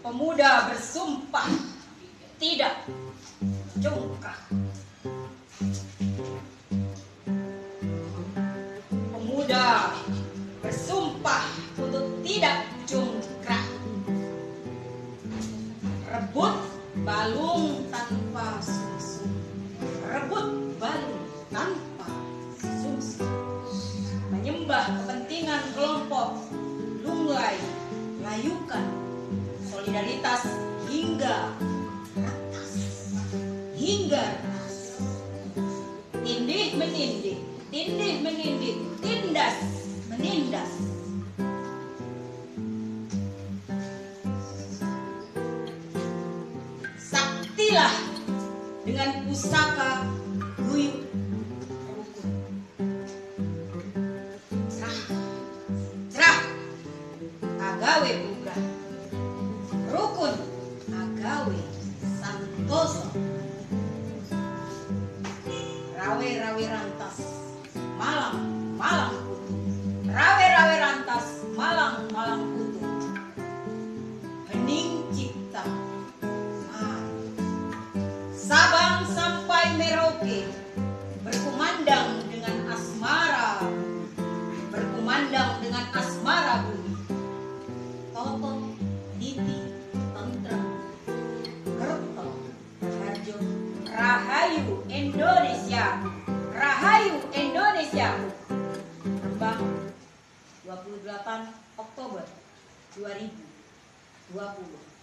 Pemuda bersumpah tidak jungkah. Pemuda bersumpah untuk tidak jungkrah. Rebut balung tanpa susu. Rebut balung tanpa susu. Menyembah kepentingan kelompok solidaritas hingga. Hingga. Tindih menindih, tindih menindih, tindas menindas. Saktilah dengan pusaka guyup. Cerah, cerah, agawe buka. Agawe santoso. Rawe-rawe rantas, malang, malang kutu. Rawe-rawe rantas, malang, malang kutu. Hening cipta, mari. Sabang sampai Merauke Indonesia. Rahayu Indonesia. Rembang 28 Oktober 2020